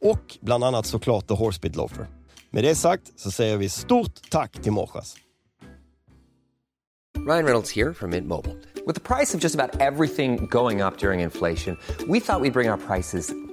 Och bland annat såklart The Horsebit Loafer. Med det sagt så säger vi stort tack till Morsas. Ryan Reynolds här från Mint Mobile. Med priset på nästan allt som går upp under inflationen, trodde vi att vi skulle bring våra priser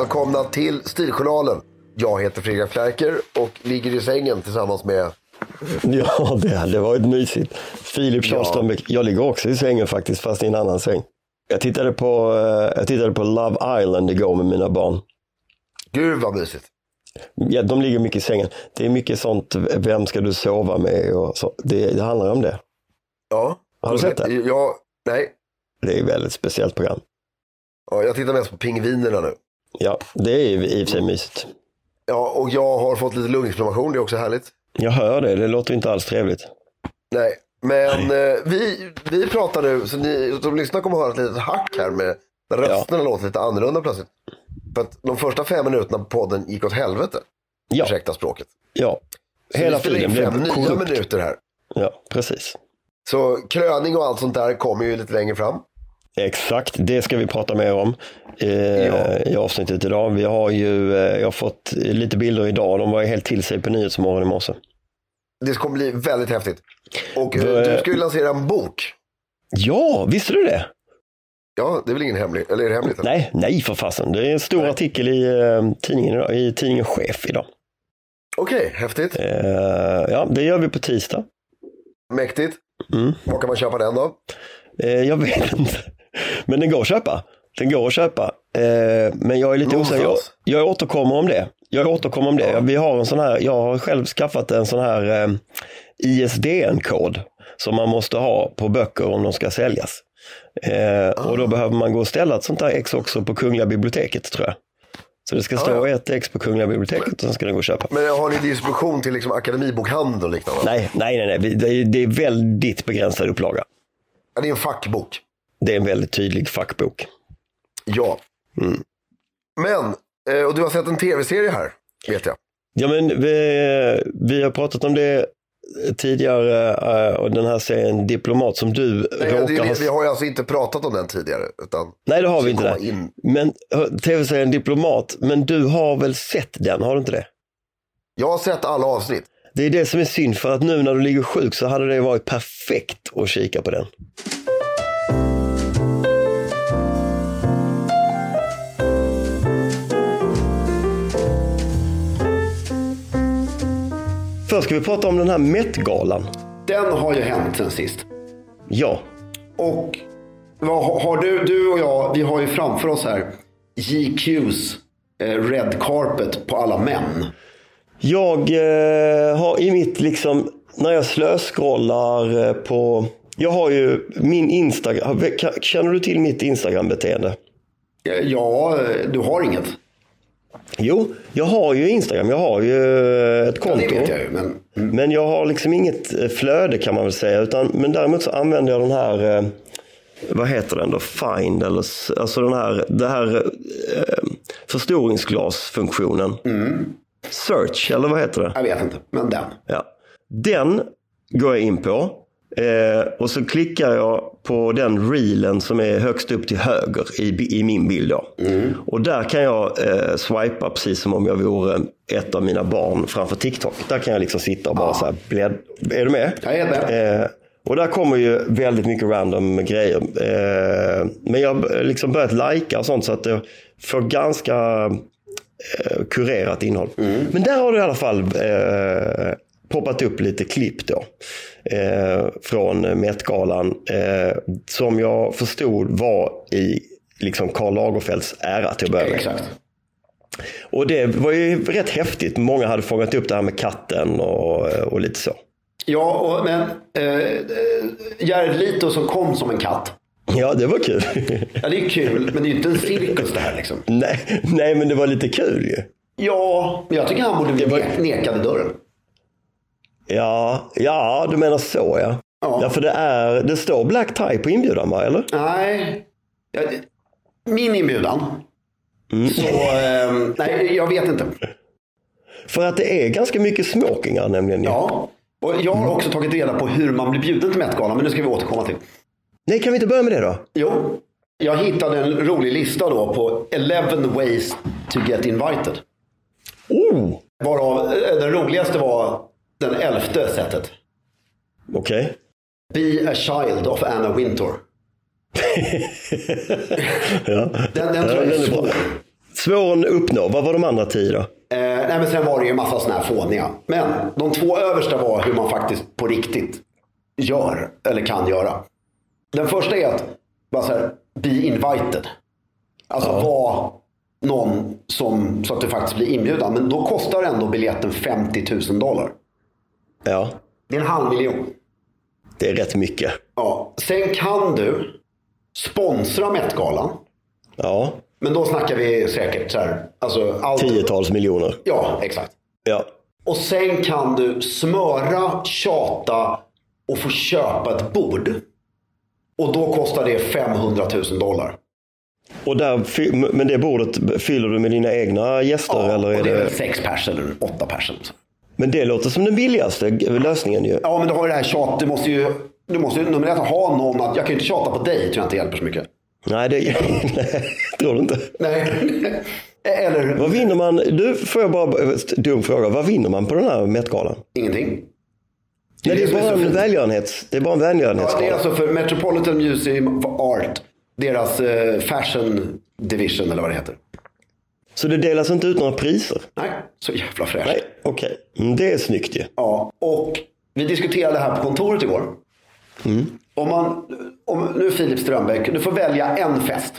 välkomna till Stiljournalen. Jag heter Fredrik Flärker och ligger i sängen tillsammans med... Ja, det hade varit mysigt. Filip Ja. Charlström, jag ligger också i sängen faktiskt, fast i en annan säng. Jag tittade på, eh, jag tittade på Love Island igår med mina barn. Gud vad mysigt. Ja, de ligger mycket i sängen. Det är mycket sånt, vem ska du sova med och så. Det, det handlar om det. Ja. Har du sett det? Ja, nej. Det är ett väldigt speciellt program. Ja, jag tittar mest på pingvinerna nu. Ja, det är i och för sig mysigt. Ja, och jag har fått lite lunginflammation, det är också härligt. Jag hör det, det låter inte alls trevligt. Nej, men eh, vi, vi pratar nu, så ni som lyssnar kommer att höra ett litet hack här med när rösterna låter lite annorlunda plötsligt. För att de första fem minuterna på podden gick åt helvete. Ja, Ursäkta språket. ja. Så Hela tiden blev fem nya minuter här. Ja, precis. Så kröning och allt sånt där kommer ju lite längre fram. Exakt, det ska vi prata mer om eh, Ja. i avsnittet idag. Vi har ju eh, jag har fått lite bilder idag, de var helt till sig på Nyhetsmorgon i morse. Det kommer bli väldigt häftigt. Och eh, Vad- du ska ju lansera en bok. Ja, visste du det? Ja, det är väl ingen hemlig, eller är det hemligt? Nej, nej för fasen. Det är en stor artikel i eh, tidningen idag, i tidningen Chef idag. Okej, häftigt. Eh, ja, det gör vi på tisdag. Mäktigt. Mm. Var kan man köpa den då? Eh, jag vet inte. Men den går att köpa. Den går att köpa. Eh, men jag är lite osäker. Jag, jag återkommer om det. Jag återkommer om det. Vi har en sån här, jag har själv skaffat en sån här eh, ISDN-kod som man måste ha på böcker om de ska säljas. Eh, Och då behöver man gå och ställa ett sånt där ex också på Kungliga biblioteket tror jag. Så det ska stå ett ex på Kungliga biblioteket och sen ska den gå att köpa. Men har ni distribution till liksom akademibokhandel och liknande? Nej, nej, nej, nej. Det är- det är väldigt begränsad upplaga. Ja, det är en fackbok. Det är en väldigt tydlig fackbok. Ja. Mm. Men, eh, och du har sett en tv-serie här, vet jag. Ja, men vi, vi har pratat om det tidigare eh, och den här serien Diplomat som du Nej, råkar det, ha... vi har ju alltså inte pratat om den tidigare. Utan Nej, det har vi inte. In. Men tv-serien Diplomat, men du har väl sett den, har du inte det? Jag har sett alla avsnitt. Det är det som är synd, för att nu när du ligger sjuk så hade det varit perfekt att kika på den. Först ska vi prata om den här Met-galan. Den har ju hänt sen sist. Ja, Och vad har du, du och jag, vi har ju framför oss här GQs eh, red carpet på alla män. Jag eh, har i mitt, liksom, när jag slöscrollar eh, på... Jag har ju min Instagram... Känner du till mitt Instagram-beteende? Eh, Ja, du har inget. Jo, jag har ju Instagram. Jag har ju eh, ett Ja, konto. vet jag ju. Men Men jag har liksom inget eh, flöde kan man väl säga. Utan, men däremot så använder jag den här, eh, vad heter den då, Find eller alltså den här, det här eh, förstoringsglasfunktionen. Search, eller vad heter det? jag vet inte. Men den. Ja. Den går jag in på. Eh, och så klickar jag på den reelen som är högst upp till höger i, i min bild. Då. Och där kan jag eh, swipa precis som om jag vore ett av mina barn framför TikTok. Där kan jag liksom sitta och bara så här blädd... Är du med? Jag är med. Eh, och där kommer ju väldigt mycket random grejer. Eh, men jag har liksom börjat lajka och sånt så att jag får ganska eh, kurerat innehåll. Men där har det i alla fall eh, poppat upp lite klipp då. Eh, från Met-galan. Eh, som jag förstod var i liksom Karl Lagerfelds ära till att börja med. Exakt. Och det var ju rätt häftigt. Många hade fångat upp det här med katten och, och lite så. Ja, och, men eh, eh, Jared Leto som kom som en katt. Ja, det var kul. Ja, det är kul, men det är ju inte en cirkus det här liksom. nej, nej, men det var lite kul ju. Ja, men jag tycker han borde bli var- ne- nekad i dörren. Ja, ja, du menar så ja. Ja. Ja, för det, är, det står black tie på inbjudan va, eller? Nej, min inbjudan. Så, eh, nej, jag vet inte. För att det är ganska mycket smokingar nämligen. Ja, och jag har också tagit reda på hur man blir bjuden till Met-galan, men det ska vi återkomma till. Nej, kan vi inte börja med det då? Jo, jag hittade en rolig lista då på 11 ways to get invited. Oh, Varav eh, den roligaste var den elfte sättet. okej. Be a child of Anna Wintour. Ja. Den, den tror Ja, jag är svår. Svår att uppnå. Vad var de andra tio då? Eh, nej, men sen var det ju en massa sådana här fåniga. Men de två översta var hur man faktiskt på riktigt gör eller kan göra. Den första är att bara så här, be invited. Alltså vara någon som, så att du faktiskt blir inbjudan. Men då kostar ändå biljetten 50 000 dollar. Ja, Det är en halv miljon. det är rätt mycket. Ja. Sen kan du sponsra Met-galan. Ja, Men då snackar vi säkert så här. Alltså allt, tiotals miljoner. Ja, exakt. Ja, Och sen kan du smöra, tjata och få köpa ett bord. Och då kostar det 500 000 dollar. och där, men det bordet fyller du med dina egna gäster? eller är och det är det... sex pers eller åtta pers. eller så. Men det låter som den billigaste lösningen ju. Ja, men du har ju det här tjat. Du måste ju, du måste ju nummer ett ha någon att, jag kan ju inte tjata på dig, tror jag inte hjälper så mycket. Nej, det nej, tror du inte. Nej. Eller Vad vinner man? Du, får jag bara, dum fråga. Vad vinner man på den här Met-galan? ingenting. Nej, det är det är bara en fint. välgörenhets... Det är bara en Ja, det är välgörenhetsgala. alltså för Metropolitan Museum of Art. Deras eh, fashion division eller vad det heter. Så det delas inte ut några priser? Nej, så jävla fräscht. Nej, okej. Mm, Det är snyggt ju. Ja, och vi diskuterade det här på kontoret igår. Om man, om, nu Filip Strömbäck, du får välja en fest.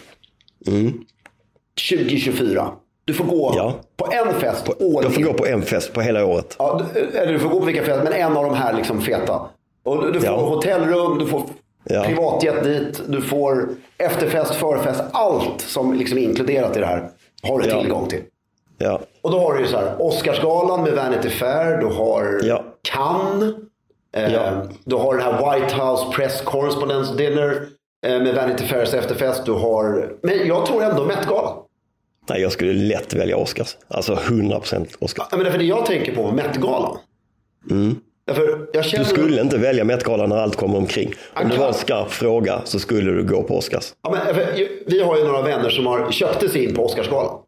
2024. Du får gå Ja. på en fest all Jag får in. gå på en fest på hela året. Ja, du, eller du får gå på vilka fester, men en av de här liksom feta. Och du, du får Ja. hotellrum, du får Ja. privatjet dit, du får efterfest, förfest. Allt som liksom är inkluderat i det här har du tillgång till. Ja, Och då har du ju så här Oscarsgalan med Vanity Fair, du har Ja. Cannes, eh, Ja. du har den här White House Press Correspondence Dinner eh, med Vanity Fairs efterfest. Du har, men jag tror ändå Met-galan. nej, jag skulle lätt välja Oscars. Alltså 100% Oscars. Ja, men därför det jag tänker på Met-galan. Därför jag känner. Du skulle inte välja Met-galan när allt kommer omkring. Om det kan- var en skarp fråga så skulle du gå på Oscars. Ja, men, vi har ju några vänner som har köpte sig in på Oscarsgalan.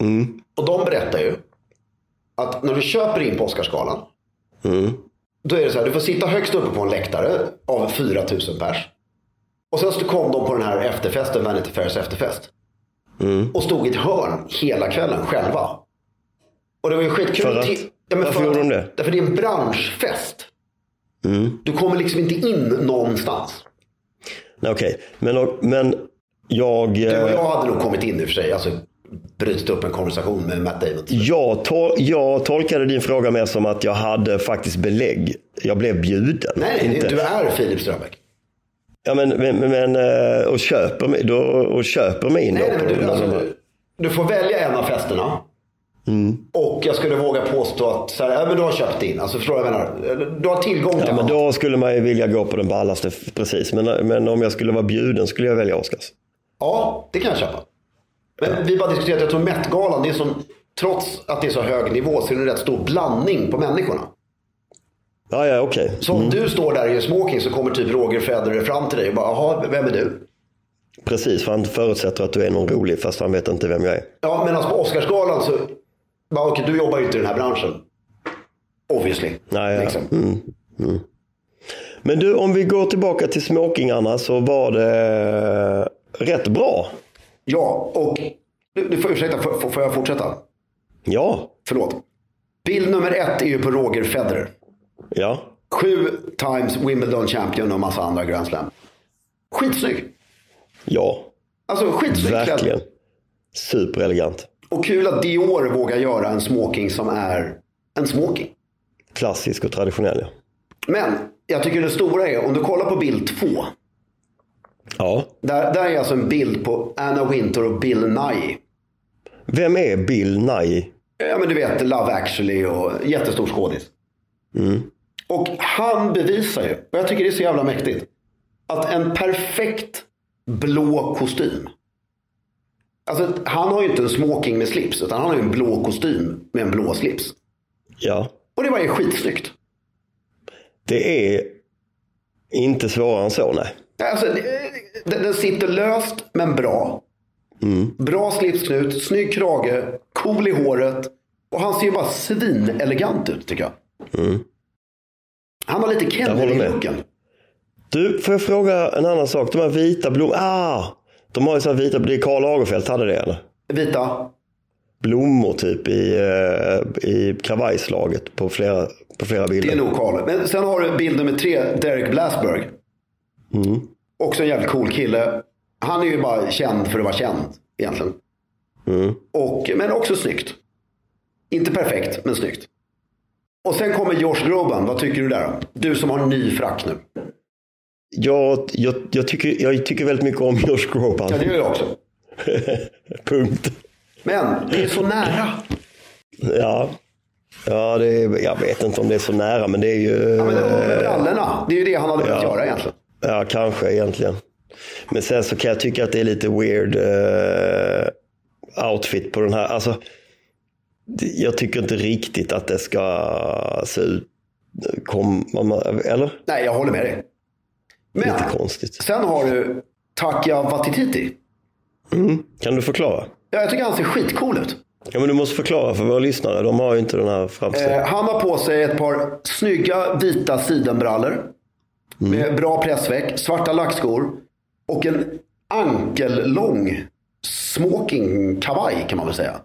Mm. Och de berättar ju att när du köper in på Oscarsgalan. Mm. Då är det så här, du får sitta högst uppe på en läktare av 4000 pers. Och sen så kom de på den här efterfesten, Vanity Fairs efterfest. Mm. Och stod i ett hörn hela kvällen själva. Och det var ju skitkul. För att? Ja, Varför för gjorde de det? Mm. Därför det är en branschfest. Du kommer liksom inte in någonstans. Okej, men, men jag... Du och eh, jag hade nog kommit in i och för sig. Alltså brutit upp en konversation med Matt Damon. Jag, tol- jag tolkade din fråga mer som att jag hade faktiskt belägg. Jag blev bjuden. Nej, inte. du är Filip Strömbäck. Ja, men, men, men eh, och, köper mig, då, och köper mig in Nej, då nej, du, alltså, du får välja en av festerna. Mm. Och jag skulle våga påstå att så här, ja, men du har köpt in. Alltså, förstår jag menar? Du har tillgång till Ja, men då skulle man ju vilja gå på den ballaste, precis. Men, men om jag skulle vara bjuden skulle jag välja Oscars. Ja, det kan jag köpa. Men vi bara diskuterat, jag tror Met-galan, det är som, trots att det är så hög nivå så är det en rätt stor blandning på människorna. Ja, ja, okej. Så om du står där i smoking så kommer typ Roger Federer fram till dig och bara, jaha, vem är du? Precis, för han förutsätter att du är någon rolig fast han vet inte vem jag är. Ja, medan på Oscarsgalan så, bara, okej, du jobbar ju inte i den här branschen. Obviously. Nej, ja. liksom. Men du, om vi går tillbaka till smokingarna så var det rätt bra. Ja, och du, du får ursäkta, får, får- jag fortsätta? Ja, Förlåt. Bild nummer ett är ju på Roger Federer. ja, Sju times Wimbledon champion och massa andra Grand Slam. Skitsnygg. ja, Alltså skitsnygg klädd. verkligen. Superelegant. Och kul att Dior vågar göra en smoking som är en smoking. Klassisk och traditionell. ja. Men jag tycker det stora är, om du kollar på bild två. Ja. Där, där är alltså en bild på Anna Wintour och Bill Nighy. Vem är Bill Nye? Ja men du vet Love actually och jättestor skådis. Och han bevisar ju, och jag tycker det är så jävla mäktigt. Att en perfekt blå kostym. Alltså han har ju inte en smoking med slips. Utan han har ju en blå kostym med en blå slips. Ja, Och det var ju skitsnyggt. det är inte svårare än så, nej. Alltså, den, den sitter löst men bra. Bra slipsknut, snygg krage, cool i håret. Och han ser ju bara svinelegant ut tycker jag. Han har lite håller med. Kennedy-looken. Du, får jag fråga en annan sak? De här vita blommorna. Ah! De har ju så här vita, det är Karl Lagerfeld hade det eller? Vita. Blommor typ i, eh, i kravajslaget på flera, på flera Det bilder. är nog Karl. Men sen har du bild nummer tre, Derek Blasberg. Också en jävligt cool kille. Han är ju bara känd för att vara känd egentligen. Och, men också snyggt. Inte perfekt, men snyggt. Och sen kommer Josh Groban. Vad tycker du där? Du som har ny frack nu. Jag, jag, jag, tycker, jag tycker väldigt mycket om Josh Groban. Ja, det gör jag också. Punkt. Men det är så nära. Ja, ja det är, jag vet inte om det är så nära, men det är ju... Ja, men med brallorna. Det är ju det han hade velat Ja. göra egentligen. Ja, kanske egentligen. Men sen så kan jag tycka att det är lite weird eh, outfit på den här. Alltså, det- jag tycker inte riktigt att det ska se ut... Kom, eller? Nej, jag håller med dig. Men Lite konstigt. sen har du Takia Watititi. Kan du förklara? Ja, jag tycker han ser skitcool ut. Ja, men du måste förklara för våra lyssnare. De har ju inte den här framställningen. Eh, han har på sig ett par snygga vita sidenbrallor. Med bra pressväck, svarta lackskor och en ankellång smoking kavaj kan man väl säga.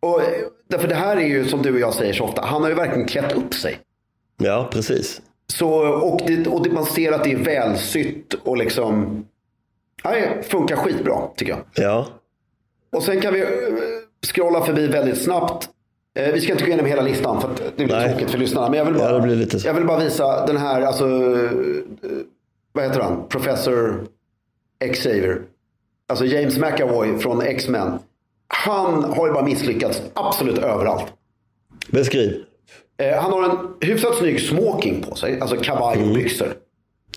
Och, eh, därför det här är ju som du och jag säger så ofta, han har ju verkligen klätt upp sig. Ja, precis. Så, och det, och det, man ser att det är välsytt och liksom, det funkar skitbra tycker jag. Ja. Och sen kan vi eh, scrolla förbi väldigt snabbt. Eh, Vi ska inte gå igenom hela listan för att det blir Nej. tråkigt för lyssnarna. Men jag vill, bara, Ja, jag vill bara visa den här, alltså, eh, vad heter han? Professor Xavier. Alltså James McAvoy från X-Men. Han har ju bara misslyckats absolut överallt. Beskriv. Eh, Han har en hyfsat snygg smoking på sig, alltså kavaj Mm. och byxor.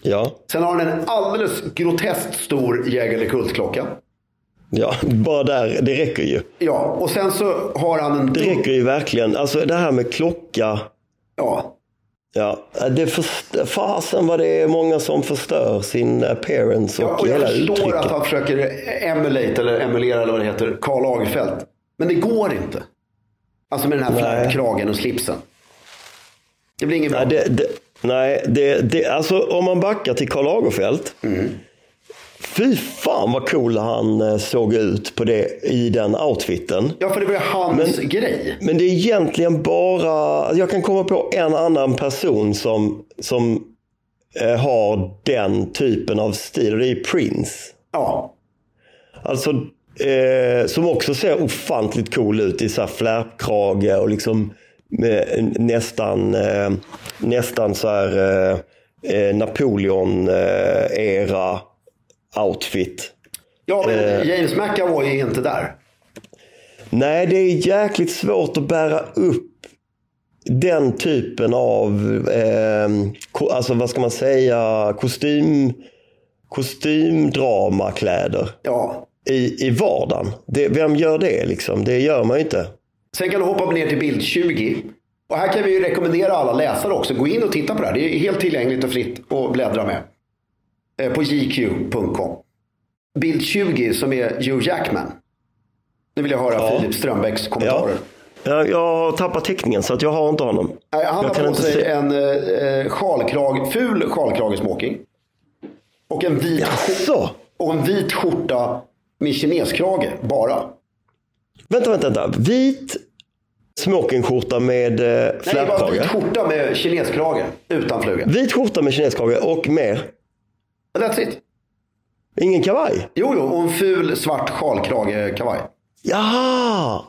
Ja. Sen har han en alldeles groteskt stor Jägerle Kultklocka. ja, bara där, det räcker ju. Ja, och sen så har han en... Det räcker ju verkligen. Alltså det här med klocka. Ja, Ja, det först- fasen vad det är många som förstör sin appearance och, ja och jag hela förstår uttrycket. att han försöker emulate eller emulera eller vad det heter, Karl Lagerfeld. Men det går inte. Alltså med den här Nej. flärpkragen och slipsen. Det blir inget bra. Nej, det, det, nej det, det, alltså om man backar till Karl Lagerfeld. Mm. Fy fan vad cool han eh, såg ut på det, i den outfiten. Ja, för det var ju hans grej. Men det är egentligen bara, jag kan komma på en annan person som, som eh, har den typen av stil och det är Prince. Ja, Alltså, eh, som också ser ofantligt cool ut i så här flärpkrage och liksom nästan, eh, nästan så här eh, eh, Napoleon-era outfit. ja men. James McAvoy är inte där. Nej, det är jäkligt svårt att bära upp den typen av, eh, alltså vad ska man säga, kostym, kostymdramakläder Ja. i, i vardagen. Det, vem gör det liksom? Det gör man ju inte. Sen kan du hoppa ner till bild 20. Och här kan vi ju rekommendera alla läsare också. Gå in och titta på det här. Det är helt tillgängligt och fritt att bläddra med. Eh, På jq.com. Bild 20 som är Hugh Jackman. Nu vill jag höra Ja. Filip Strömbäcks kommentarer. Jag, jag har tappat teckningen så att jag har inte honom. Nej, Han jag har på sig se. en eh, sjalkrag, ful sjalkragesmoking. Och en vit, Jaså? och en vit skjorta med kineskrage bara. Vänta, vänta, vänta. Vit smokingskjorta med eh, Nej, bara flärpkrage. vit skjorta med kineskrage utan fluga. Vit skjorta med kineskrage och mer. That's it. Ingen kavaj. Jo, jo, och en ful svart sjalkrage-kavaj. Jaha!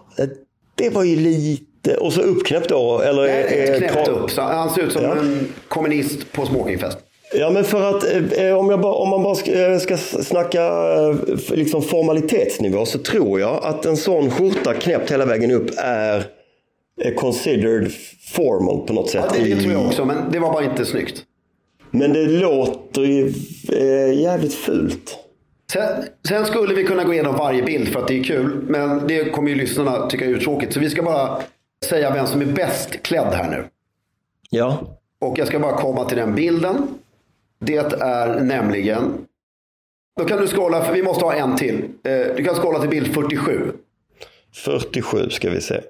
Det var ju lite... Och så uppknäppt då? Eller Nej, är knäppt upp. Så han ser ut som Ja. en kommunist på smokingfest. Ja, men för att eh, om, jag bara, om man bara ska, eh, ska snacka eh, liksom formalitetsnivå så tror jag att en sån skjorta knäppt hela vägen upp är eh, considered formal på något sätt. Ja, det, det tror jag också, men det var bara inte snyggt. Men det låter ju eh, jävligt fult. Sen, sen skulle vi kunna gå igenom varje bild för att det är kul. Men det kommer ju lyssnarna tycka är uttråkigt. Så vi ska bara säga vem som är bäst klädd här nu. Ja. Och jag ska bara komma till den bilden. Det är nämligen... Då kan du scrolla, för vi måste ha en till. Eh, Du kan scrolla till bild 47. 47 ska vi se.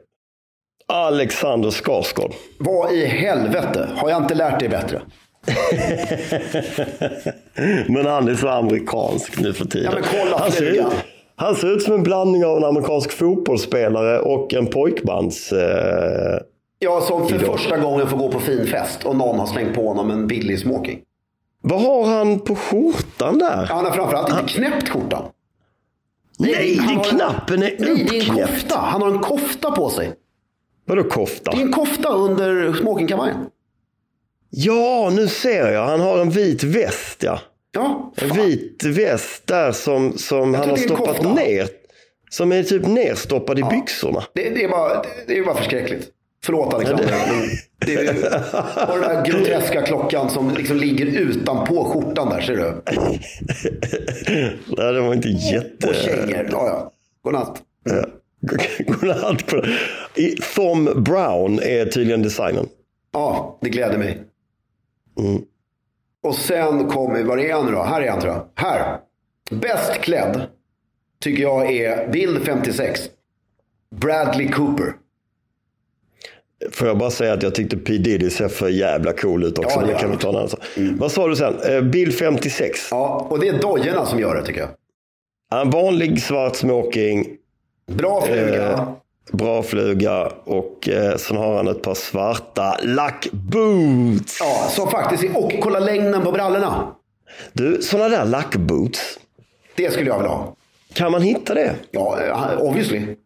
Alexander Skarsgård. Vad i helvete? Har jag inte lärt dig bättre? Men han är så amerikansk nu för tiden. Ja, men kolla han, ser ut, han ser ut som en blandning av en amerikansk fotbollsspelare och en pojkbands... Eh, Ja, som för Idag. första gången får gå på fin fest och någon har slängt på honom en billig smoking. vad har han på skjortan där? Han har framförallt inte knäppt skjortan. Nej, han det har är en- knappen är Nej, det är en uppknäppt. kofta. Han har en kofta på sig. Vadå kofta? Det är en kofta under smokingkavajen. Ja, nu ser jag. Han har en vit väst, ja. Ja, En vit väst där som, som han har det stoppat kofta. ner. Som är typ nerstoppad i byxorna. Det, det, är bara, det, det är bara förskräckligt. Förlåt Alexander. men Det är, och den där groteska klockan som liksom ligger utanpå skjortan där, ser du? Nej, det var inte jätte... Och kängor. Ja, ja. Godnatt. Godnatt på I- Thom Brown är tydligen designen. Ja, det gläder mig. Och sen kommer, var är han nu då? Här är han tror jag. Här. Bäst klädd tycker jag är bild 56. Bradley Cooper. Får jag bara säga att jag tyckte P Diddy ser för jävla cool ut också. Ja, det kan vi ta en annan sak. Vad sa du sen? Eh, Bild 56. Ja, och det är dojorna som gör det tycker jag. En vanlig svart smoking. Bra fluga. Eh, Bra fluga och eh, sen har han ett par svarta lackboots. Ja, som faktiskt och kolla längden på brallorna. Du, sådana där lackboots. Det skulle jag vilja ha. Kan man hitta det? Ja, eh, obviously.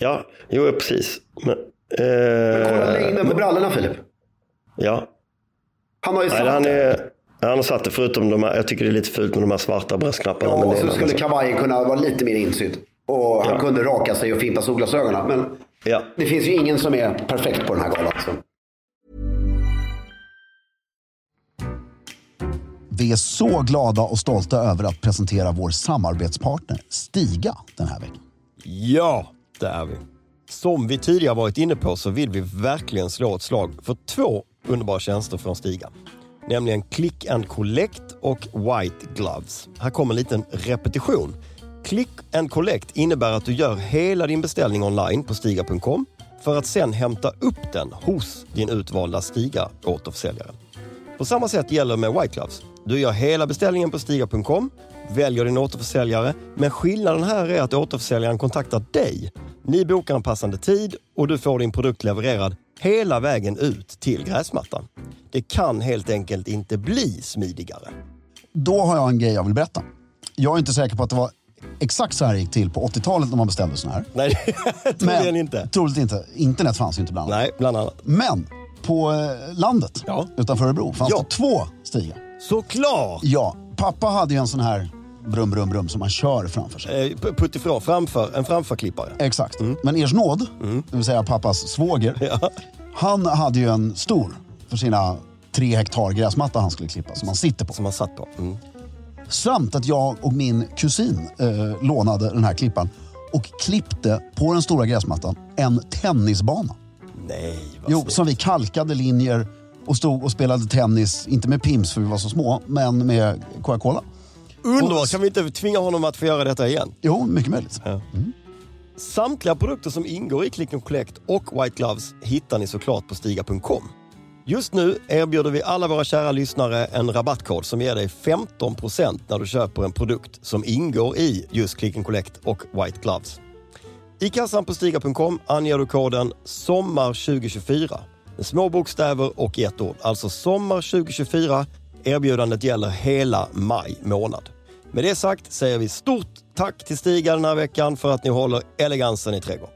Ja, jo precis. Men, Kolla eh, längden på brallorna Filip. ja. Han har ju Nej, satt han, det. är, han har satt det förutom de här, jag tycker det är lite fult med de här svarta bröstknapparna. Ja, men och så skulle kavajen kunna vara lite mer insydd. Och han Ja. kunde raka sig och finta solglasögonen. Men Ja. det finns ju ingen som är perfekt på den här galan. Så. Vi är så glada och stolta över att presentera vår samarbetspartner Stiga den här veckan. Ja, det är vi. Som vi tidigare varit inne på så vill vi verkligen slå ett slag för två underbara tjänster från Stiga. Nämligen Click and Collect och White Gloves. Här kommer en liten repetition. Click and Collect innebär att du gör hela din beställning online på Stiga.com för att sen hämta upp den hos din utvalda Stiga återförsäljare. På samma sätt gäller med White Gloves. Du gör hela beställningen på Stiga.com, väljer din återförsäljare, men skillnaden här är att återförsäljaren kontaktar dig. Ni bokar en passande tid och du får din produkt levererad hela vägen ut till gräsmattan. Det kan helt enkelt inte bli smidigare. Då har jag en grej jag vill berätta. Jag är inte säker på att det var exakt så här gick till på 80-talet när man beställde såna här. Nej, troligen inte. Troligt inte. Internet fanns ju inte bland annat. Nej, bland annat. Men på eh, landet Ja. utanför Örebro fanns Ja. det två stigar. Såklart! Ja, pappa hade ju en sån här brum, brum, brum som man kör framför sig. Eh, Puttifrån, framför, en framförklippare. Exakt. Men ers nåd, det vill säga pappas svåger, Ja. han hade ju en stor för sina tre hektar gräsmatta han skulle klippa som han sitter på. Som man satt på. Mm. Samt att jag och min kusin eh, lånade den här klippan och klippte på den stora gräsmattan en tennisbana. Nej, vad Jo, snyggt. som vi kalkade linjer och stod och spelade tennis, inte med Pims för vi var så små, men med Coca-Cola. Underbart! Kan vi inte tvinga honom att få göra detta igen? Jo, mycket möjligt. Samtliga produkter som ingår i Click and Collect och White Gloves hittar ni såklart på Stiga.com. Just nu erbjuder vi alla våra kära lyssnare en rabattkod som ger dig 15% när du köper en produkt som ingår i just Click and Collect och White Gloves. I kassan på Stiga.com anger du koden SOMMAR2024 med små bokstäver och i ett ord. Alltså SOMMAR2024. Erbjudandet gäller hela maj månad. Med det sagt säger vi stort tack till Stiga den här veckan för att ni håller elegansen i trädgården.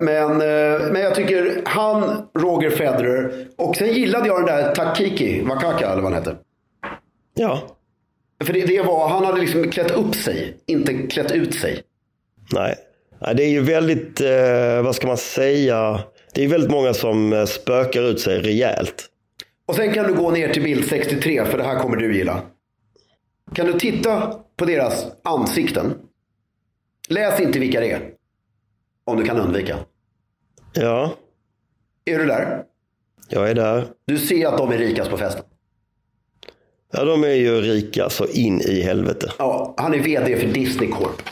Men, eh, men jag tycker han, Roger Federer och sen gillade jag den där Takiki Wakaka eller vad han heter. Ja, För det, det var, han hade liksom klätt upp sig, inte klätt ut sig. nej. Det är ju väldigt, eh, vad ska man säga, det är väldigt många som eh, spökar ut sig rejält. Och sen kan du gå ner till bild 63 för det här kommer du gilla. Kan du titta på deras ansikten? Läs inte vilka det är. Om du kan undvika. Ja, Är du där? jag är där. Du ser att de är rikast på festen. Ja, de är ju rika så in i helvete. Ja, han är vd för Disney Corp.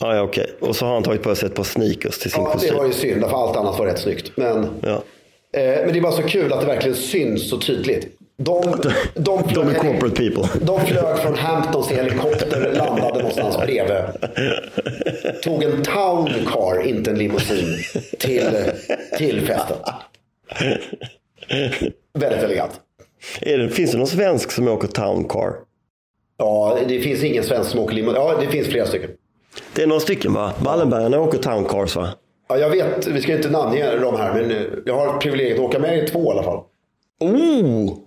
Ja, ja, okej. Och så har han tagit på sig ett par sneakers till sin Ja, det kostym. var ju synd, för allt annat var rätt snyggt. Men, Ja. eh, men det är bara så kul att det verkligen syns så tydligt. De, de, De flög, är corporate people. de flög från Hamptons helikopter, landade någonstans bredvid. Tog en town car, inte en limousin, till, till festen. Väldigt elegant. Det, finns det någon svensk som åker town car? Ja, det finns ingen svensk som åker limousin. Ja, det finns flera stycken. Det är några stycken va? Wallenbergarna åker town cars va? Ja, jag vet, vi ska inte namnge dem här, men eh, jag har privilegiet att åka med i två i alla fall. Oh!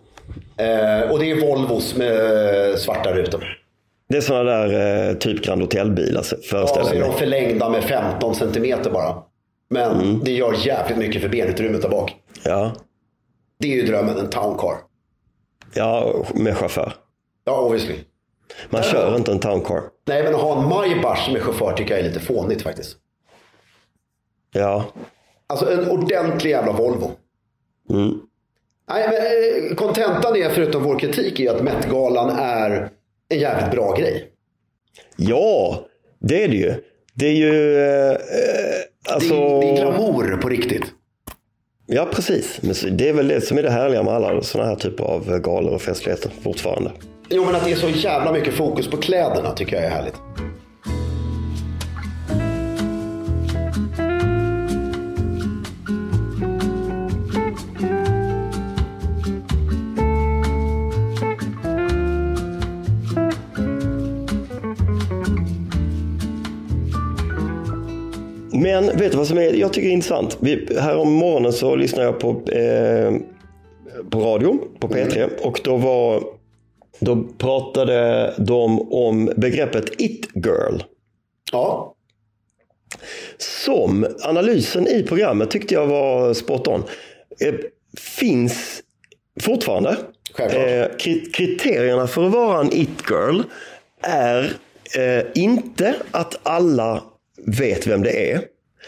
Eh, och det är Volvos med svarta rutor. Det är sådana där eh, typ Grand Hotel-bilar Ja, föreställer så är jag de mig. förlängda med 15 centimeter bara. Men det gör jävligt mycket för benutrymmet där bak. Ja. Det är ju drömmen, en town car. ja, med chaufför. Ja, obviously. Man kör inte en town car. Nej, men att ha en Maybach med chaufför tycker jag är lite fånigt faktiskt. Ja. Alltså en ordentlig jävla Volvo. Nej, men eh, kontentan är, förutom vår kritik, är att Met-galan är en jävligt bra grej. Ja, det är det ju. Det är ju... Eh, eh, alltså... Det, det är glamour på riktigt. Ja, precis. Men det är väl det som är det härliga med alla sådana här typer av galor och festligheter fortfarande. Jo, men att det är så jävla mycket fokus på kläderna tycker jag är härligt. Men vet du vad som är, jag tycker är intressant? Vi, här om morgonen så lyssnade jag på, eh, på radio på P3 och då var då pratade de om begreppet it girl. Ja. Som analysen i programmet tyckte jag var spot on. Eh, finns fortfarande. Eh, kri- kriterierna för att vara en it girl är eh, inte att alla vet vem det är.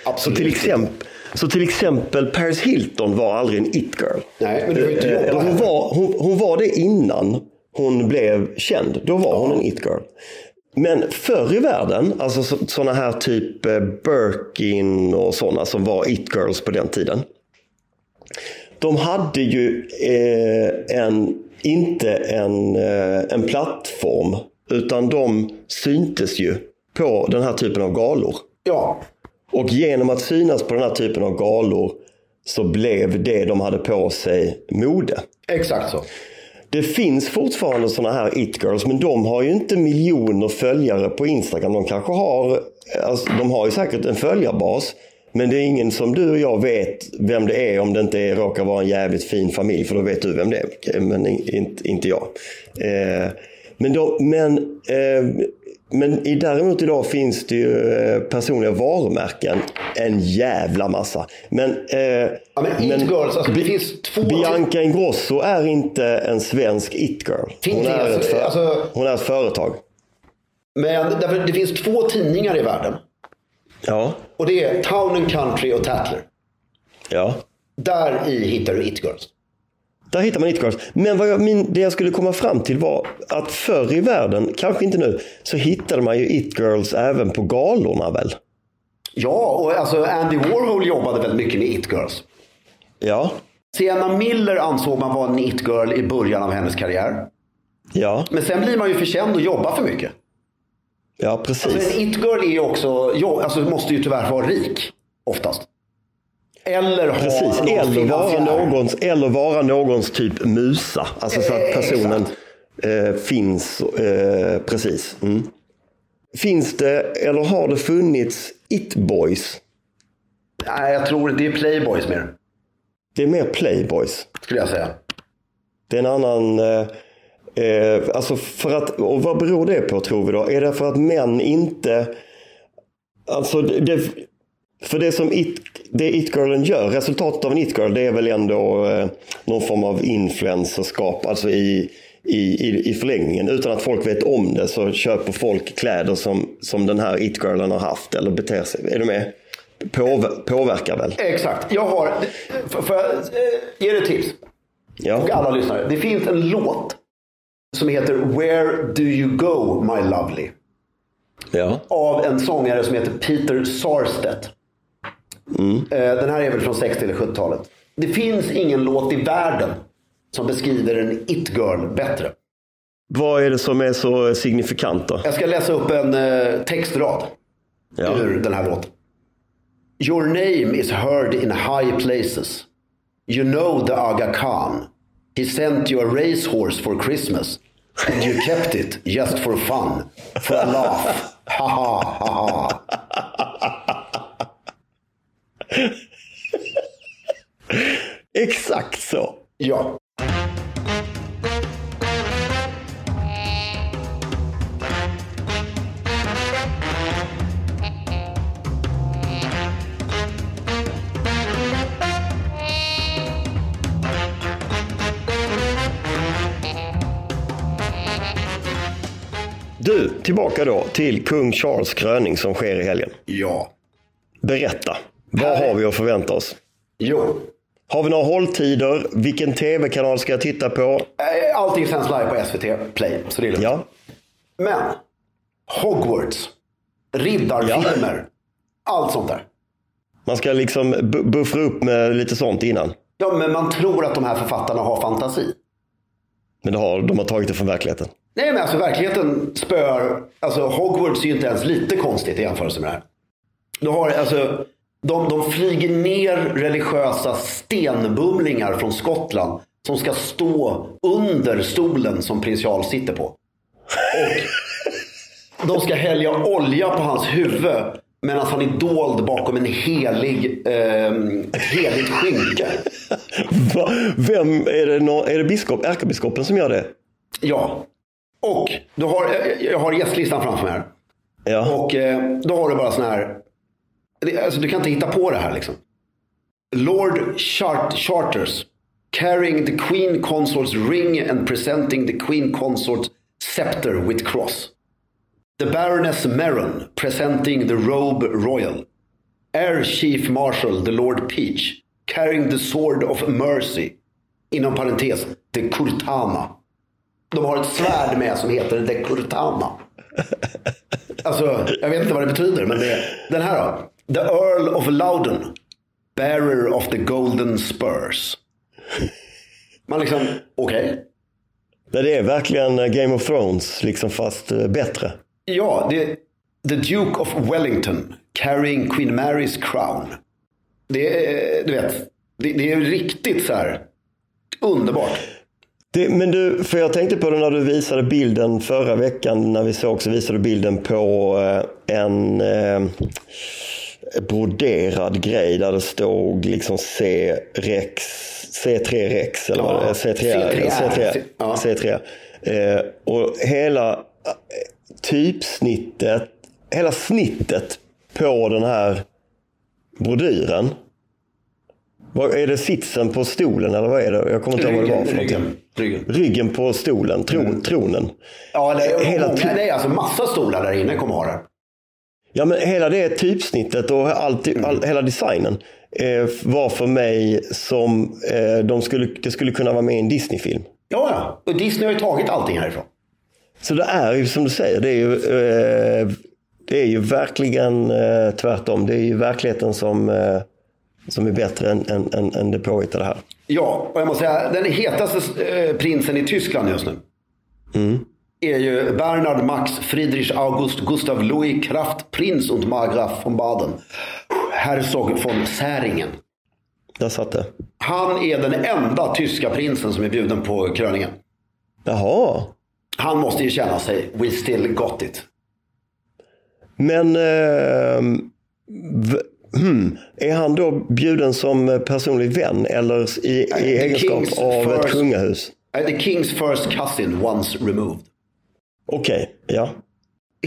Så Absolut till, inte. exempel, så till exempel Paris Hilton var aldrig en it-girl. Nej, men du får inte Eh, jobba hon, var, hon, hon var det innan hon blev känd. Då var hon en it-girl. Men förr i världen, alltså sådana här typ eh, Birkin och sådana som var it-girls på den tiden. De hade ju eh, en, inte en, eh, en plattform utan de syntes ju på den här typen av galor. Ja. Och genom att synas på den här typen av galor så blev det de hade på sig mode. Exakt så. Det finns fortfarande sådana här it-girls men de har ju inte miljoner följare på Instagram. De kanske har, alltså, de har ju säkert en följarbas. Men det är ingen som du och jag vet vem det är om det inte är, råkar vara en jävligt fin familj. För då vet du vem det är, men in- inte, inte jag. Eh, men de, men, eh, men i, däremot idag finns det ju eh, personliga varumärken. En jävla massa. Men, eh, Ja, men it-girls, alltså, det finns två- Bianca Ingrosso är inte en svensk it-girl. Hon, är ett alltså, för, alltså- hon är ett företag. Men därför, det finns två tidningar i världen. Ja, Och det är Town and Country och Tatler. ja. Där i hittar du It-girls. Där hittar man it-girls. Men vad jag, min, det jag skulle komma fram till var att förr i världen, kanske inte nu, så hittade man ju it-girls även på galorna väl? Ja, och alltså Andy Warhol jobbade väldigt mycket med It-girls. Ja, Sienna Miller ansåg man var en It-girl i början av hennes karriär. ja, Men sen blir man ju för känd och jobbar för mycket. ja Alltså precis. en It-girl är ju också, alltså måste ju tyvärr vara rik. Oftast. Eller ha Precis, någon eller vara, någons, eller vara någons typ musa. Alltså så att Eh, personen eh, finns. Eh, precis. Mm. Finns det, eller har det funnits it-boys? Nej, jag tror det är Playboys mer. Det är mer playboys. Skulle jag säga. Det är en annan... Eh, eh, alltså för att, och vad beror det på tror vi då? Är det för att män inte... Alltså det, för det som it, det it-girlen gör, resultatet av en it-girl det är väl ändå eh, någon form av influencerskap. Alltså i, i, i, i förlängningen. Utan att folk vet om det så köper folk kläder som, som den här it-girlen har haft eller beter sig. Är du med? Påver, påverkar väl? Exakt. Jag har, får jag eh, ge dig ett tips? Ja. Och alla lyssnare. Det finns en låt som heter Where Do You Go My Lovely. ja. Av en sångare som heter Peter Sarstedt. Eh, Den här är väl från 60 eller 70-talet. Det finns ingen låt i världen som beskriver en it-girl bättre. Vad är det som är så signifikant då? Jag ska läsa upp en eh, textrad Ja. ur den här låten. Your name is heard in high places. You know the Aga Khan. He sent you a racehorse for Christmas. And you kept it just for fun. For a laugh. Ha ha ha ha. Exakt så. Ja. Du, tillbaka då till kung Charles kröning som sker i helgen. Ja. Berätta, vad har vi att förvänta oss? Jo. Har vi några hålltider? Vilken tv-kanal ska jag titta på? Eh, Allting sänds live på SVT Play, så det är lugnt. Ja, Men Hogwarts, riddarfilmer, allt sånt där. man ska liksom bu- buffra upp med lite sånt innan. Ja, men man tror att de här författarna har fantasi. Men det har, de har tagit det från verkligheten. Nej, men alltså verkligheten spöar. Alltså Hogwarts är ju inte ens lite konstigt i jämförelse med det här. Du har alltså, de, de flyger ner religiösa stenbumlingar från Skottland som ska stå under stolen som prins Charles sitter på. Och de ska hälla olja på hans huvud medan han är dold bakom en helig, eh, ett heligt skynke. Va? Vem, är det, nå- är det biskop, ärkebiskopen som gör det? Ja. Och du har, jag har gästlistan framför mig här. Ja. Och eh, då har du bara sån här. Alltså, du kan inte hitta på det här liksom. Lord Chart Charters. Carrying the Queen Consort's ring and presenting the Queen Consort's scepter with cross. The Baroness Merron presenting the robe royal. Air Chief Marshal the Lord Peach carrying the sword of mercy. Inom parentes, the Kurtana. De har ett svärd med som heter the Kurtana. Alltså, jag vet inte vad det betyder, men det, den här då. The Earl of Loudon, bearer of the golden spurs. Man liksom, okej. Nej, Det är verkligen eh, Game of Thrones, liksom fast eh, bättre. Ja, det är The Duke of Wellington, carrying Queen Marys crown. Det är, du vet, det, det är riktigt så här underbart. Det, men du, för jag tänkte på det när du visade bilden förra veckan, när vi såg så visade du bilden på eh, en eh, broderad grej där det stod liksom C-rex, C3 Rex eller vad det är, C3, C3R. C3, Ja. C3. Eh, och hela eh, typsnittet, hela snittet på den här brodyren. Vad, är det sitsen på stolen eller vad är det? Jag kommer inte ihåg vad det var för någonting. ryggen, ryggen. Ryggen på stolen, tron, tronen. Ja, det är, Hela många, det är alltså massa stolar där inne kommer ha det. Ja, men hela det typsnittet och allt, all, hela designen eh, var för mig som eh, de skulle, det skulle kunna vara med i en Disney-film. Ja, ja. Och Disney har ju tagit allting härifrån. Så det är ju som du säger, det är ju, eh, det är ju verkligen eh, tvärtom. Det är ju verkligheten som, eh, som är bättre än, än, än, än det påhittade här. Ja, och jag måste säga, den hetaste eh, prinsen i Tyskland just nu. Är ju Bernhard Max Friedrich August Gustav Louis Kraft Prinz und Margraf von Baden. Herzog von Säringen. Där satt det. Han är den enda tyska prinsen som är bjuden på kröningen. Jaha. Han måste ju känna sig, we still got it. Men eh, hmm, är han då bjuden som personlig vän eller i, i egenskap av ett first- kungahus? Uh, The King's first cousin once removed. Okej, ja.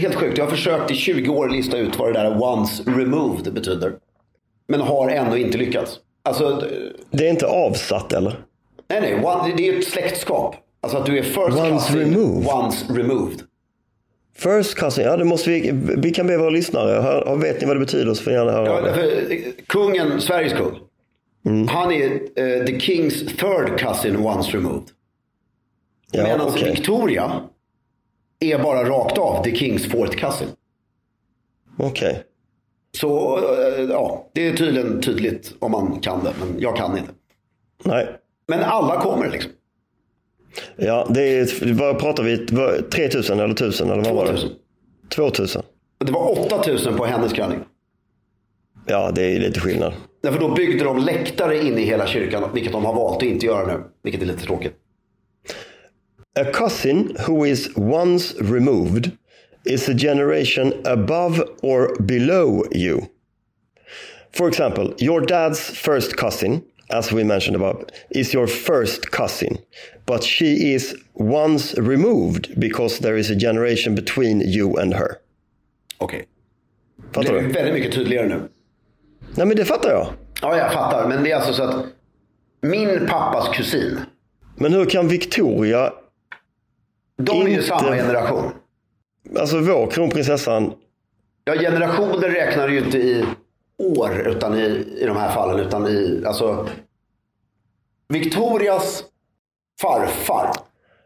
Helt sjukt. Jag har försökt i 20 år lista ut vad det där once removed betyder. Men har ännu inte lyckats. Alltså, eh, Det är inte avsatt eller? nej nej. One, det är ett släktskap. Alltså att du är first Once cousin removed. once removed. First cousin, ja det måste vi, vi kan be våra lyssnare, hör, vet ni vad det betyder så får ni gärna höra Ja, därför, eh, kungen, Sveriges kung. Mm. Han är eh, the king's third cousin once removed. Ja, Medan okej. Victoria är bara rakt av the king's fourth cousin. Okej. Så eh, ja, det är tydligen tydligt om man kan det, men jag kan inte. Nej. Men alla kommer liksom. Ja, det är, vad pratar vi, vad- 3000 eller 1000 eller vad var det? 2000. 2000. Det var 8000 på hennes kröning. Ja, det är lite skillnad. Därför då byggde de läktare in i hela kyrkan, vilket de har valt att inte göra nu. Vilket är lite tråkigt. A cousin who is once removed is a generation above or below you. For example, your dad's first cousin, as we mentioned above, is your first cousin, but she is once removed because there is a generation between you and her. Okej. Fattar Det är du? väldigt mycket tydligare nu. Nej, men det fattar jag. Ja, jag fattar. Men det är alltså så att min pappas kusin, Men hur kan Victoria, de är ju Inte- samma generation. alltså vår kronprinsessan, Ja, generationer räknar ju inte i år utan i, i de här fallen. Utan i, alltså, Victorias farfar.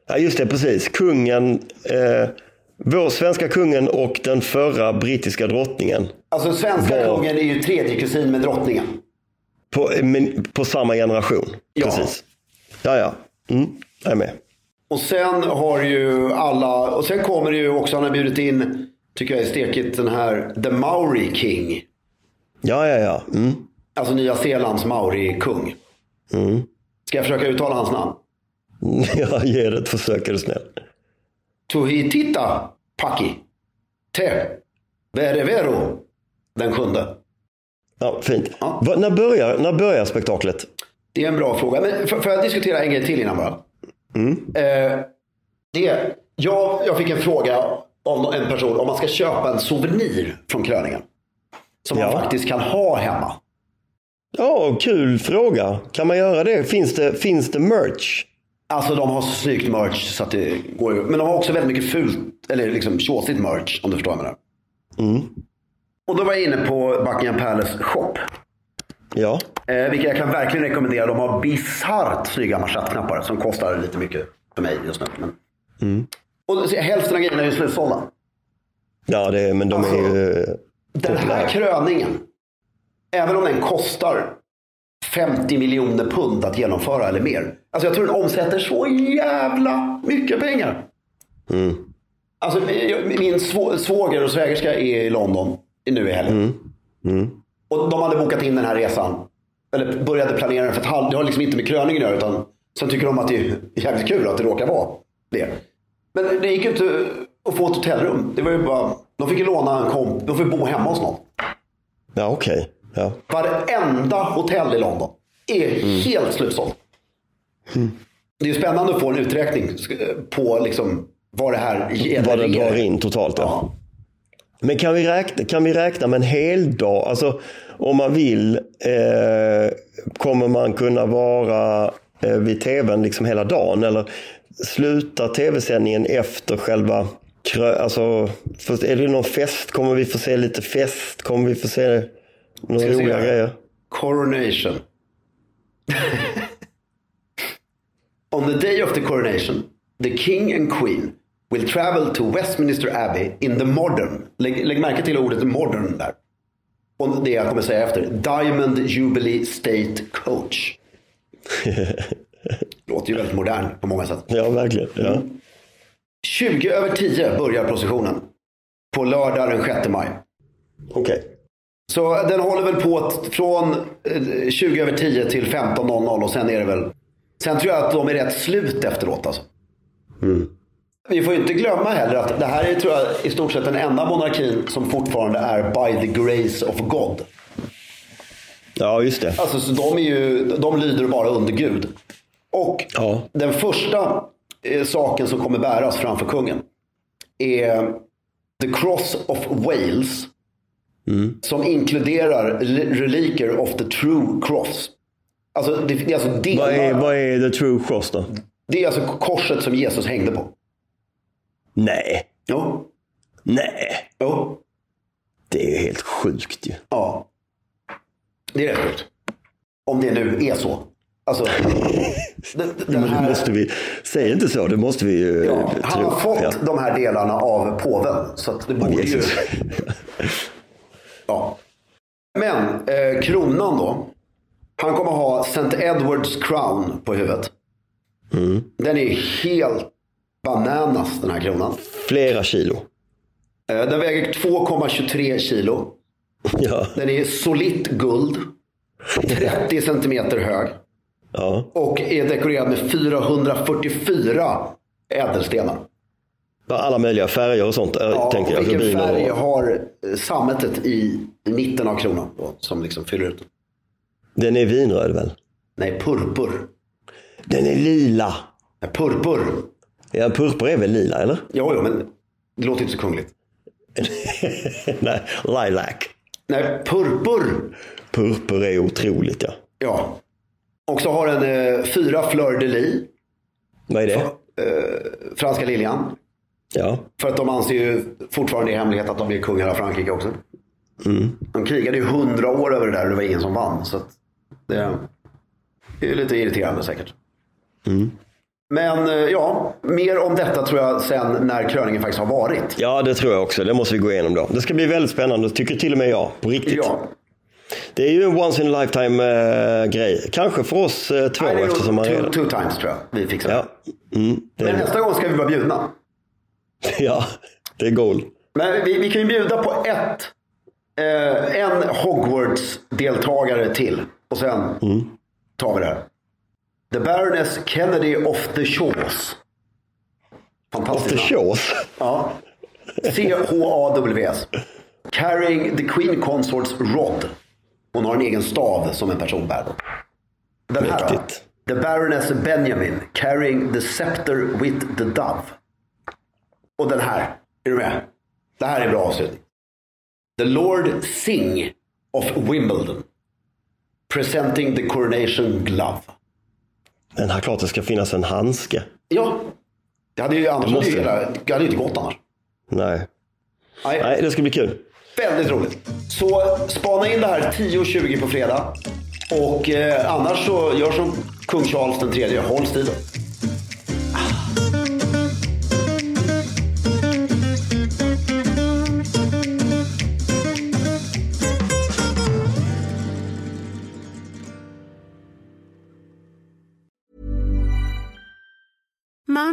Ja, just det, precis. Kungen, eh, vår svenska kungen och den förra brittiska drottningen. Alltså svenska Var- kungen är ju tredje kusin med drottningen. På, men, på samma generation. Ja. Precis. Ja, ja. Mm, jag är med. Och sen har ju alla, och sen kommer det ju också, han har bjudit in, tycker jag är stekigt, den här The Maori King. Ja, ja, ja. Mm. Alltså Nya Zeelands Maori-kung. Mm. Ska jag försöka uttala hans namn? Ja, ge det ett försök är du snäll. Tuhitita Paki. Te. Verevero. Den sjunde. Ja, fint. Ja. Va, när, börjar, när börjar spektaklet? Det är en bra fråga. Men får jag diskutera en grej till innan bara? Eh, det, jag, jag fick en fråga av en person om man ska köpa en souvenir från kröningen. Som man Ja. faktiskt kan ha hemma. Ja, kul fråga. Kan man göra det? Finns det, finns det merch? Alltså de har så snyggt merch så att det går. Men de har också väldigt mycket fult, eller liksom tjåsigt merch om du förstår vad jag menar. Och då var jag inne på Buckingham Palace shop. Ja. Eh, vilka jag kan verkligen rekommendera. De har bisarrt snygga manschettknappar som kostar lite mycket för mig just nu. Men... Och så- hälften av grejerna är ju slutsålda. Ja, det, men de är ju... eh, Den här kröningen, även om den kostar 50 miljoner pund att genomföra eller mer. Alltså jag tror den omsätter så jävla mycket pengar. Alltså jag- min svå, svåger och svägerska är i London nu i helgen. Och de hade bokat in den här resan. Eller började planera den för ett halvt. Det har liksom inte med kröningen att göra. Utan sen tycker de att det är jävligt kul att det råkar vara det. Men det gick ju inte att få ett hotellrum. Det var ju bara, de fick ju låna en komp. De fick bo hemma hos någon. Ja, okej. Ja. Varenda hotell i London är helt slutsålt. Det är ju spännande att få en uträkning på liksom vad det här Vad det drar in totalt. Ja. Men kan vi, räkna, kan vi räkna med en hel dag? Alltså om man vill eh, kommer man kunna vara eh, vid tvn liksom hela dagen? Eller slutar tv-sändningen efter själva. Alltså, är det någon fest? Kommer vi få se lite fest? Kommer vi få se några Ska se roliga här? grejer? Coronation. On the day of the coronation, the king and queen will travel to Westminster Abbey in the modern, lägg, lägg märke till ordet modern där. Och det jag kommer säga efter, Diamond Jubilee State Coach. Låter ju väldigt modern på många sätt. Ja, verkligen. Ja. 20 över 10 börjar processionen. På lördag den 6 maj. Okej. Så den håller väl på från eh, 20 över 10 till 15.00 och sen är det väl... Sen tror jag att de är rätt slut efteråt alltså. Vi får ju inte glömma heller att det här är tror jag i stort sett den enda monarkin som fortfarande är by the grace of God. Ja, just det. Alltså så de, är ju, de lyder bara under Gud. Och Ja. den första eh, saken som kommer bäras framför kungen är The Cross of Wales. Som inkluderar re- reliker of the true cross. Alltså det, det är alltså delar, Vad är, vad är the true cross då? Det är alltså korset som Jesus hängde på. Nej. Jo. Nej. Jo. Det är helt sjukt ju. Ja. Det är rätt sjukt. Om det nu är så. Alltså. den, den det här, måste vi, säg inte så, det måste vi ju ja, eh, han tro. har fått Ja. de här delarna av påven. Så det borde ju... Ja. Men eh, kronan då. Han kommer ha St. Edwards crown på huvudet. Mm. Den är helt bananas den här kronan. Flera kilo. Eh, den väger 2,23 kilo. Ja. Den är solitt guld. 30 centimeter hög. ja. Och är dekorerad med 444 ädelstenar. Alla möjliga färger och sånt, ja, Ja, tänker jag. vilken Rubiner och- färg har eh, sammetet i mitten av kronan? Då, som liksom fyller ut. Den är vinröd väl? Nej, purpur. Den är lila. Nej, Purpur. Ja, purpur är väl lila, eller? Jo, jo, men det låter inte så kungligt. Nej, lilac. Nej, purpur. Purpur är otroligt, ja. Ja. Och så har den eh, fyra fleur de lis. Vad är det? Franska liljan. Ja. För att de anser ju fortfarande i hemlighet att de är kungar av Frankrike också. Mm. De krigade ju hundra år över det där och det var ingen som vann. Så det... Det är lite irriterande säkert. Men eh, ja, mer om detta tror jag sen när kröningen faktiskt har varit. Ja, det tror jag också. Det måste vi gå igenom då. Det ska bli väldigt spännande, tycker till och med jag. På riktigt. Ja. Det är ju en once in a lifetime eh, grej. Kanske för oss eh, två Nej, eftersom man two, redan... two times tror jag vi fixar. Ja. Mm, det Men nästa gång ska vi vara bjudna. ja, det är goal. Men vi, vi kan ju bjuda på ett, eh, en Hogwarts-deltagare till. Och sen tar vi det här. The Baroness Kennedy of the Shores. Off Fantastiskt. the namn. shores. Ja. C-H-A-W-S. Carrying the Queen Consorts Rod. Hon har en egen stav som en person bär. Den här då? The Baroness Benjamin. Carrying the Scepter with the Dove. Och den här. Är du med? Det här är bra avslutning. The Lord Sing of Wimbledon. Presenting the Coronation Glove. Men här klart det ska finnas en handske. Ja. Det hade ju annars Det måste det. hade inte gått annars. Nej. Nej. Nej, det ska bli kul. Väldigt roligt. Så spana in det här 10.20 på fredag. Och eh, annars så gör som kung Charles den tredje. Håll stilen.